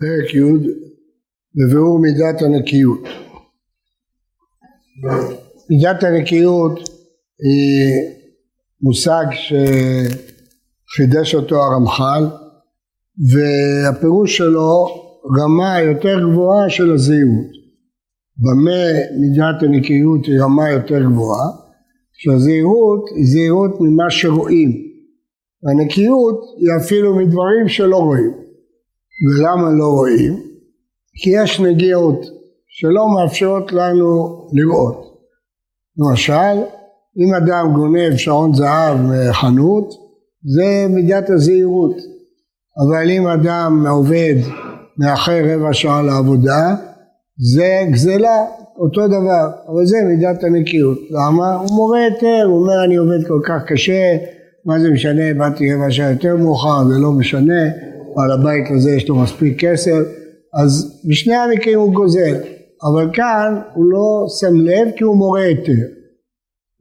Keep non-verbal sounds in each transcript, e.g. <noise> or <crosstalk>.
פרק י' בביאור מידת הנקיות. מידת הנקיות היא מושג שחידש אותו הרמח"ל והפירוש שלו רמה יותר גבוהה של הזהירות. במה מידת הנקיות היא רמה יותר גבוהה? שהזהירות היא זהירות ממה שרואים. הנקיות היא אפילו מדברים שלא רואים. ולמה לא רואים? כי יש נגיעות שלא מאפשרות לנו לראות. למשל, אם אדם גונב שעון זהב מחנות, זה מידת הזהירות. אבל אם אדם עובד מאחר רבע שעה לעבודה, זה גזלה, אותו דבר, אבל זה מידת הנקיות. למה? הוא מורה היתר, הוא אומר אני עובד כל כך קשה, מה זה משנה, באתי רבע שעה יותר מאוחר, זה לא משנה, על הבית הזה יש לו מספיק כסף, אז בשני המקרים הוא גוזל, אבל כאן הוא לא שם לב כי הוא מורה היתר.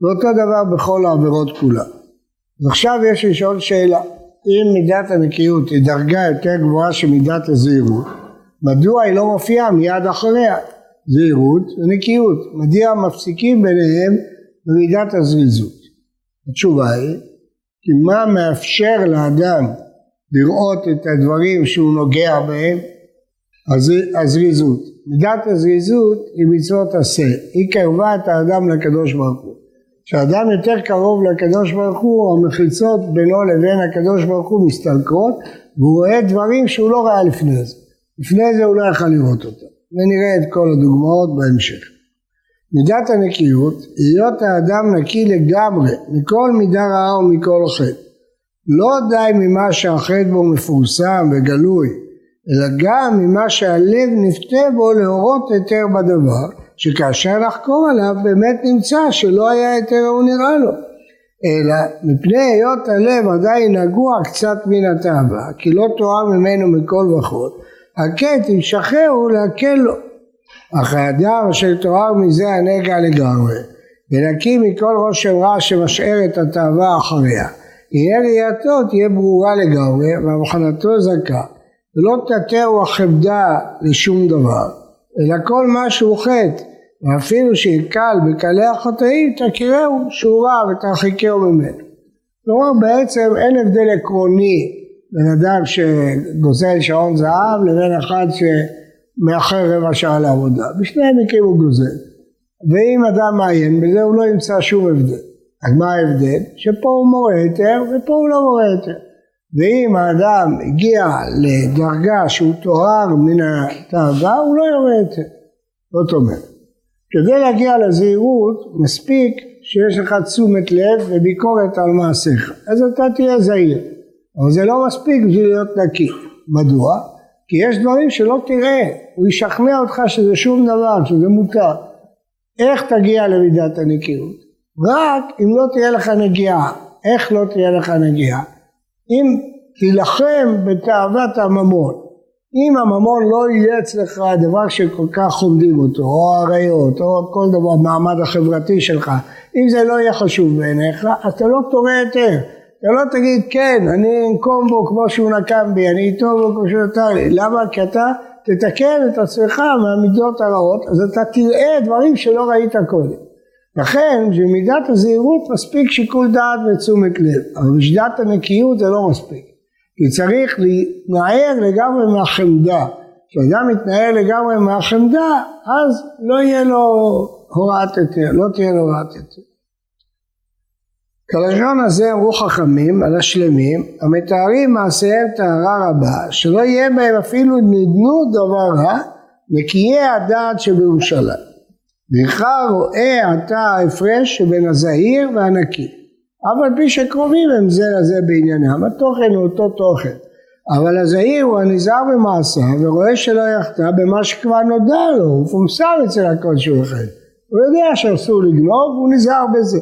ואותו דבר בכל העבירות כולה. אז עכשיו יש לשאול שאלה, אם מידת הנקיות היא דרגה יותר גבוהה שמידת הזהירות, מדוע היא לא מופיעה מיד אחריה? זהירות ונקיות, מדוע מפסיקים ביניהם במידת הזריזות? התשובה היא, כי מה מאפשר לאדם לראות את הדברים שהוא נוגע בהם, הזריזות. מידת הזריזות היא מצוות עשה, היא קרבה את האדם לקדוש ברוך הוא. כשאדם יותר קרוב לקדוש ברוך הוא, המחיצות בינו לבין הקדוש ברוך הוא מסתלקות, והוא רואה דברים שהוא לא ראה לפני זה. לפני זה הוא לא יכל לראות אותם. ונראה את כל הדוגמאות בהמשך. מידת הנקיות, היות האדם נקי לגמרי מכל מידה רעה ומכל חטא. לא די ממה שהחטא בו מפורסם וגלוי, אלא גם ממה שהלב נפתה בו להורות היתר בדבר, שכאשר נחקור עליו באמת נמצא שלא היה היתר הוא נראה לו. אלא מפני היות הלב עדיין נגוע קצת מן התאווה, כי לא תואר ממנו מכל וכל, הקט ימשכהו להקל לו. אך האדם אשר תואר מזה הנגע לגמרי, ונקי מכל רושם רע שמשאר את התאווה אחריה. יהיה ראייתו תהיה ברורה לגמרי והבחנתו זכה ולא תתהו החמדה לשום דבר אלא כל מה שהוא חטא ואפילו שיקל בקלי החטאים תכירהו שהוא רע ותרחיקהו ממנו. כלומר בעצם אין הבדל עקרוני בין אדם שגוזל שעון זהב לבין אחד שמאחר רבע שעה לעבודה. בשני המקרים הוא גוזל. ואם אדם מעיין בזה הוא לא ימצא שום הבדל. אז מה ההבדל? שפה הוא מורה היתר ופה הוא לא מורה היתר. ואם האדם הגיע לדרגה שהוא טוהר מן התאווה, הוא לא יורה היתר. זאת אומרת, כדי להגיע לזהירות, מספיק שיש לך תשומת לב וביקורת על מעשיך. אז אתה תהיה זהיר. אבל זה לא מספיק בשביל להיות נקי. מדוע? כי יש דברים שלא תראה, הוא ישכנע אותך שזה שום דבר, שזה מותר. איך תגיע למידת הנקיות? רק אם לא תהיה לך נגיעה. איך לא תהיה לך נגיעה? אם תילחם בתאוות הממון. אם הממון לא יהיה אצלך הדבר שכל כך חומדים אותו, או עריות, או כל דבר, המעמד החברתי שלך, אם זה לא יהיה חשוב בעיניך, אתה לא תורה יותר. אתה לא תגיד כן, אני אנקום בו כמו שהוא נקם בי, אני איתו בו כמו שהוא נתן לי. למה? כי אתה תתקן את עצמך מהמידות הרעות, אז אתה תראה דברים שלא ראית קודם. לכן במידת הזהירות מספיק שיקול דעת ותשומת לב, אבל בשיטת הנקיות זה לא מספיק, כי צריך להתנער לגמרי מהחמדה, כשאדם מתנער לגמרי מהחמדה אז לא יהיה לו הוראת היתר, לא תהיה לו הוראת היתר. כלשון הזה אמרו חכמים על השלמים המתארים מעשיהם טהרה רבה שלא יהיה בהם אפילו נדנו דבר רע נקיי הדעת שבירושלים ואיכה רואה אתה ההפרש שבין הזהיר והנקי. אף על פי שקרובים הם זה לזה בעניינם, התוכן הוא אותו תוכן. אבל הזהיר הוא הנזהר במעשיו ורואה שלא יחטא במה שכבר נודע לו, הוא מפומסם אצל הכל שהוא יחד. הוא יודע שאסור לגנוב והוא נזהר בזה.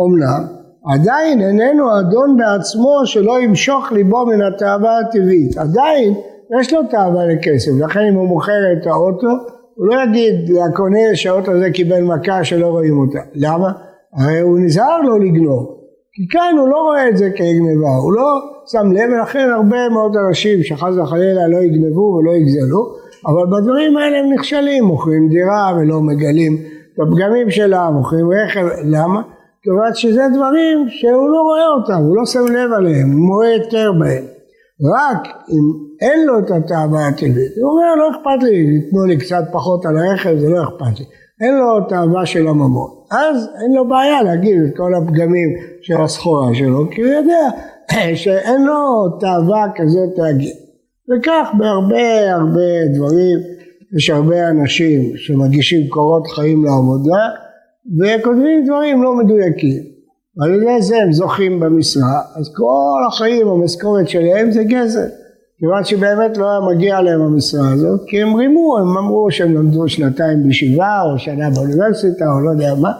אמנם עדיין איננו אדון בעצמו שלא ימשוך ליבו מן התאווה הטבעית. עדיין יש לו תאווה לכסף, לכן אם הוא מוכר את האוטו הוא לא יגיד לקונה שהאוטו הזה קיבל מכה שלא רואים אותה. למה? הרי הוא נזהר לא לגנוב. כי כאן הוא לא רואה את זה כגנבה, הוא לא שם לב ולכן הרבה מאוד אנשים שחס וחלילה לא יגנבו ולא יגזלו, אבל בדברים האלה הם נכשלים, מוכרים דירה ולא מגלים את הפגמים שלה, מוכרים רכב, למה? כיוון שזה דברים שהוא לא רואה אותם, הוא לא שם לב עליהם, הוא מורה יותר בהם. רק אם אין לו את התאווה הטבעית, הוא אומר לא אכפת לי, ייתנו לי קצת פחות על הרכב, זה לא אכפת לי. אין לו תאווה של הממון. אז אין לו בעיה להגיד את כל הפגמים של הסחורה שלו, כי הוא יודע <coughs> שאין לו תאווה כזאת להגיד. וכך בהרבה הרבה דברים, יש הרבה אנשים שמגישים קורות חיים לעבודה וכותבים דברים לא מדויקים. ועל ידי זה הם זוכים במשרה, אז כל החיים המשכורת שלהם זה גזל. כיוון שבאמת לא היה מגיע להם המשרה הזאת, כי הם רימו, הם אמרו שהם למדו שנתיים בישיבה, או שנה באוניברסיטה, או לא יודע מה,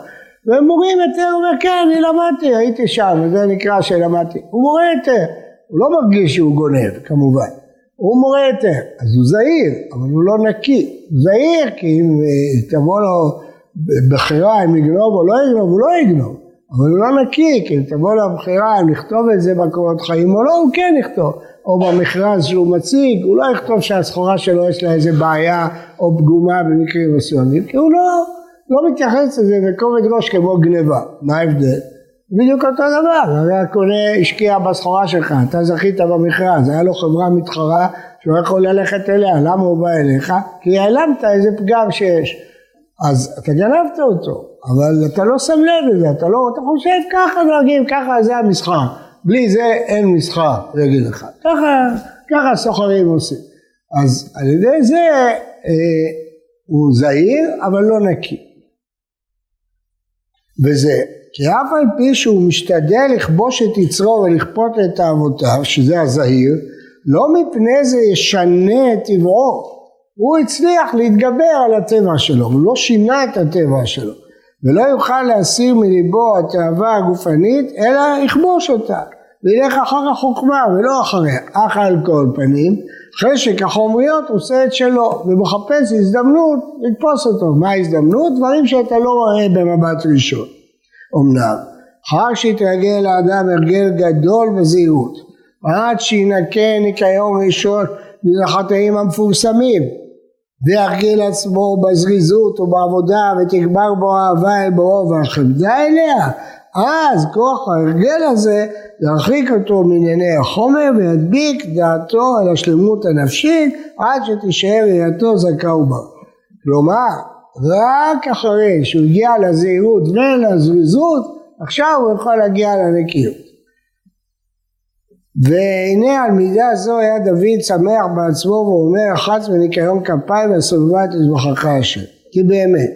והם מורים יותר, הוא אומר כן, אני למדתי, הייתי שם, וזה נקרא שלמדתי. הוא מורה יותר, הוא לא מרגיש שהוא גונב, כמובן. הוא מורה יותר, אז הוא זהיר, אבל הוא לא נקי. הוא זהיר, כי אם אה, תבוא לו בחירה אם יגנוב או לא יגנוב, הוא לא יגנוב. אבל הוא לא נקי, כי תבוא לו בחירה אם לכתוב את זה בקורות חיים או לא, הוא כן יכתוב. או במכרז שהוא מציג, הוא לא יכתוב שהסחורה שלו יש לה איזה בעיה או פגומה במקרים מסוימים, כי הוא לא, לא מתייחס לזה בכובד ראש כמו גניבה. מה ההבדל? בדיוק אותו דבר, הרי הקונה השקיע בסחורה שלך, אתה זכית במכרז, היה לו חברה מתחרה שהוא יכול ללכת אליה, למה הוא בא אליך? כי העלמת איזה פגם שיש. אז אתה גנבת אותו, אבל אתה לא שם לב לזה, אתה לא, אתה חושב ככה נוהגים, ככה זה המסחר. בלי זה אין מסחר, אני אגיד לך. ככה, ככה הסוחרים עושים. אז על ידי זה אה, הוא זהיר, אבל לא נקי. וזה, כי אף על פי שהוא משתדל לכבוש את יצרו ולכפות את תאוותיו, שזה הזהיר, לא מפני זה ישנה את טבעו. הוא הצליח להתגבר על הטבע שלו, הוא לא שינה את הטבע שלו. ולא יוכל להסיר מליבו התאווה הגופנית, אלא יכבוש אותה. וילך אחר החוכמה ולא אחריה, אך על כל פנים, חשק החומריות עושה את שלו ומחפש הזדמנות לתפוס אותו. מה ההזדמנות? דברים שאתה לא רואה במבט ראשון. אמנם, אחר שיתרגל האדם הרגל גדול וזהירות, עד שינקה ניקיון ראשון מן החטאים המפורסמים, וירגיל עצמו בזריזות ובעבודה ותגבר בו אהבה אל בואו והחמדה אליה, אז כוח ההרגל הזה ירחיק אותו מענייני החומר וידביק דעתו על השלמות הנפשית עד שתישאר ראייתו זכה ובר. כלומר, רק אחרי שהוא הגיע לזהירות ולזריזות, עכשיו הוא יכול להגיע לנקיות. והנה על מידה זו היה דוד שמח בעצמו ואומר אחת מניקיון כפיים וסובבה את מזבחך השם. כי באמת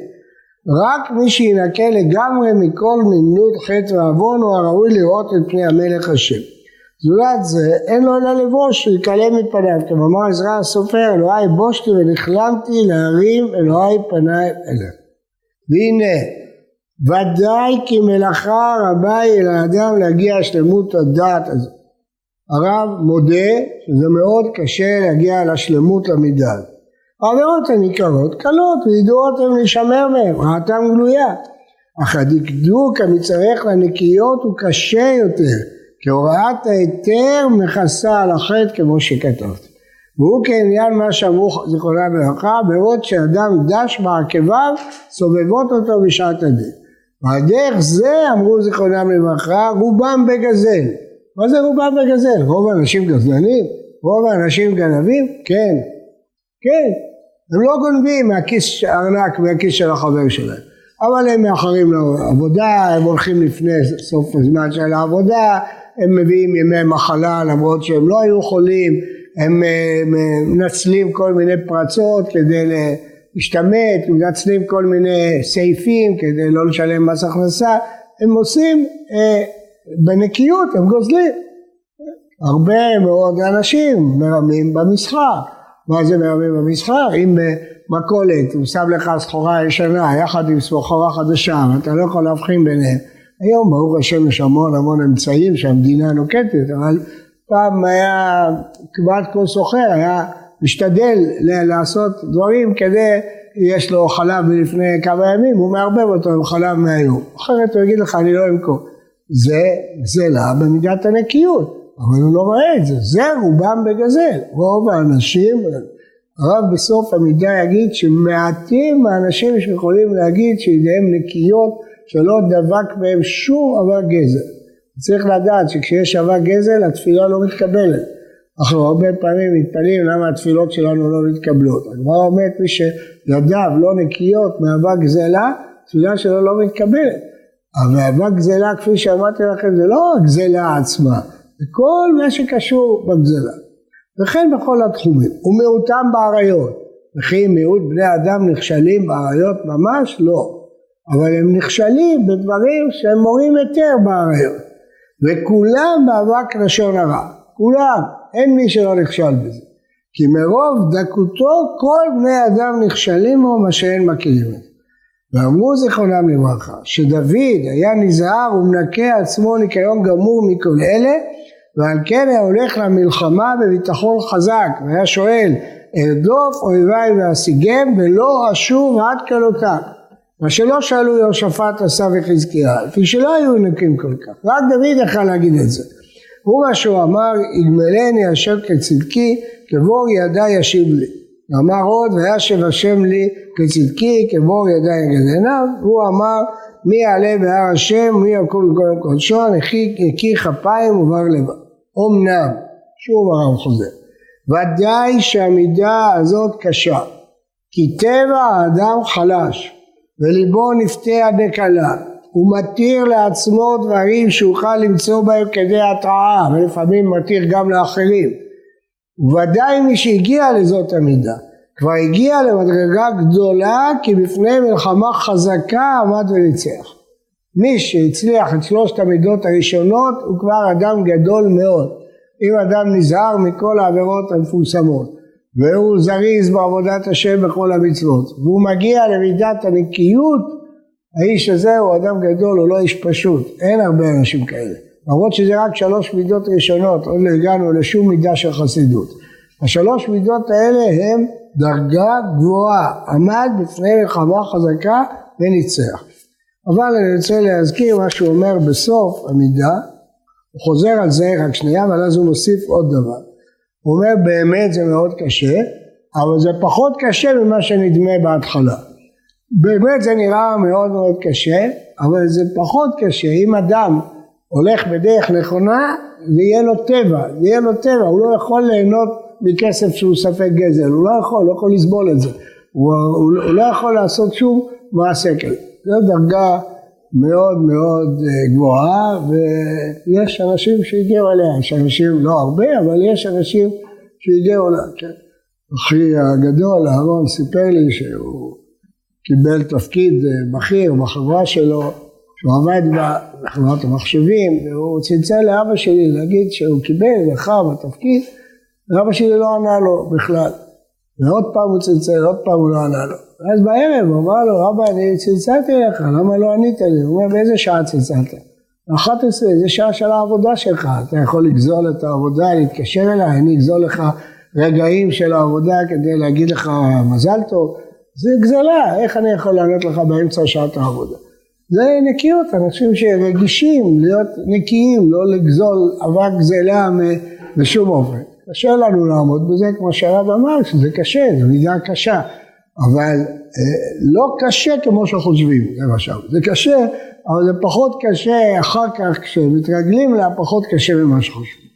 רק מי שינקה לגמרי מכל נמנות חטא ועוון הוא הראוי לראות את פני המלך השם. זולת זה אין לו אלא לבוש שיתעלם מפניו כמאמר עזרא הסופר אלוהי בושתי ונכלמתי להרים אלוהי פניי אליו. והנה ודאי כי מלאכה רבה היא לאדם להגיע לשלמות הדעת הזאת. הרב מודה שזה מאוד קשה להגיע לשלמות למידה. העבירות הניכרות קלות וידועות הן להישמר מהן, רעתם גלויה. אך הדקדוק המצטרך לנקיות הוא קשה יותר, כי הוראת ההיתר מכסה על החטא כמו שכתבתי. והוא כעניין מה שאמרו זיכרונה ברכה, בעוד שאדם דש בעקביו סובבות אותו בשעת הדין. ועל דרך זה אמרו זיכרונם לברכה רובם בגזל. מה זה רובם בגזל? רוב האנשים גזלנים? רוב האנשים גנבים? כן. כן. הם לא גונבים מהכיס ארנק מהכיס של החבר שלהם, אבל הם מאחרים לעבודה, הם הולכים לפני סוף הזמן של העבודה, הם מביאים ימי מחלה למרות שהם לא היו חולים, הם מנצלים כל מיני פרצות כדי להשתמט, מנצלים כל מיני סעיפים כדי לא לשלם מס הכנסה, הם עושים אה, בנקיות, הם גוזלים. הרבה מאוד אנשים מרמים במסחר. מה זה מרמים במסחר? אם במכולת הוא שם לך סחורה ישנה יחד עם סחורה חדשה ואתה לא יכול להבחין ביניהם. היום ברוך השם יש המון המון אמצעים שהמדינה נוקטת אבל פעם היה כמעט כל סוחר היה משתדל לעשות דברים כדי יש לו חלב מלפני כמה ימים הוא מערבב אותו עם חלב מהיום אחרת הוא יגיד לך אני לא אמכור זה גזלה במידת הנקיות, אבל הוא לא רואה את זה, זה רובם בגזל, רוב האנשים, הרב בסוף המידה יגיד שמעטים האנשים שיכולים להגיד שידיהם נקיות שלא דבק בהם שום אבק גזל. צריך לדעת שכשיש אבק גזל התפילה לא מתקבלת. אנחנו הרבה פעמים מתפלאים למה התפילות שלנו לא מתקבלות. הגמרא אומרת מי שידיו לא נקיות מאבק גזלה, התפילה שלו לא מתקבלת. אבל גזלה כפי שאמרתי לכם זה לא הגזלה עצמה, זה כל מה שקשור בגזלה. וכן בכל התחומים, ומיעוטם באריות, וכי מיעוט בני אדם נכשלים באריות ממש? לא. אבל הם נכשלים בדברים שהם מורים היתר באריות. וכולם באבק לשון הרע, כולם, אין מי שלא נכשל בזה. כי מרוב דקותו כל בני אדם נכשלים בו מה שאין מכירים את זה. ואמרו זיכרונם לברכה שדוד היה נזהר ומנקה עצמו ניקיון גמור מכל אלה ועל כן היה הולך למלחמה בביטחון חזק והיה שואל ארדוף אויביי ואשיגם ולא אשוב עד כלותיו? מה שלא שאלו יהושפט עשה וחזקיה לפי שלא היו נקים כל כך. רק דוד יכל להגיד את זה. הוא מה שהוא אמר יגמלני אשר כצדקי כבור ידי ישיב לי אמר עוד וישב השם לי כצדקי כבור ידי יגדניו הוא אמר מי יעלה בהר השם מי יקום בכל קודשו נקי כפיים ובר לבב. אמנם שוב הרב חוזר ודאי שהמידה הזאת קשה כי טבע האדם חלש וליבו נפתה עד נקלה הוא מתיר לעצמו דברים שאוכל למצוא בהם כדי התראה ולפעמים מתיר גם לאחרים ודאי מי שהגיע לזאת המידה כבר הגיע למדרגה גדולה כי בפני מלחמה חזקה עמד וניצח. מי שהצליח את שלושת המידות הראשונות הוא כבר אדם גדול מאוד. אם אדם נזהר מכל העבירות המפורסמות והוא זריז בעבודת השם בכל המצוות והוא מגיע למידת הנקיות האיש הזה הוא אדם גדול, הוא לא איש פשוט, אין הרבה אנשים כאלה. למרות שזה רק שלוש מידות ראשונות, עוד לא הגענו לשום מידה של חסידות. השלוש מידות האלה הם דרגה גבוהה, עמד בפני מלחמה חזקה וניצח. אבל אני רוצה להזכיר מה שהוא אומר בסוף המידה, הוא חוזר על זה רק שנייה, אבל אז הוא מוסיף עוד דבר. הוא אומר באמת זה מאוד קשה, אבל זה פחות קשה ממה שנדמה בהתחלה. באמת זה נראה מאוד מאוד קשה, אבל זה פחות קשה. אם אדם הולך בדרך נכונה, זה יהיה לו טבע, זה יהיה לו טבע, הוא לא יכול ליהנות מכסף שהוא ספק גזל, הוא לא יכול, לא יכול לסבול את זה, הוא, הוא, הוא לא יכול לעשות שום מעשה כזה, זו דרגה מאוד מאוד אה, גבוהה ויש אנשים שהגיעו אליה, יש אנשים לא הרבה אבל יש אנשים שהגיעו אליה, כן. אחי הגדול אהרון סיפר לי שהוא קיבל תפקיד אה, בכיר בחברה שלו שהוא עבד בחברת המחשבים והוא צלצל לאבא שלי להגיד שהוא קיבל לך בתפקיד ואבא שלי לא ענה לו בכלל. ועוד פעם הוא צלצל, עוד פעם הוא לא ענה לו. ואז בערב הוא אמר לו, רבא, אני צלצלתי לך, למה לא ענית לי? הוא אומר, באיזה שעה צלצלת? 11, זה שעה של העבודה שלך, אתה יכול לגזול את העבודה, להתקשר אליי, אני אגזול לך רגעים של העבודה כדי להגיד לך מזל טוב. זה גזלה, איך אני יכול לענות לך באמצע שעת העבודה? זה נקיות, אנשים שרגישים להיות נקיים, לא לגזול אבק גזלה בשום אופן. קשה לנו לעמוד בזה, כמו שהרב אמר, שזה קשה, זו מידה קשה, אבל אה, לא קשה כמו שחושבים, למשל, זה קשה, אבל זה פחות קשה אחר כך, כשמתרגלים לה, פחות קשה ממה שחושבים.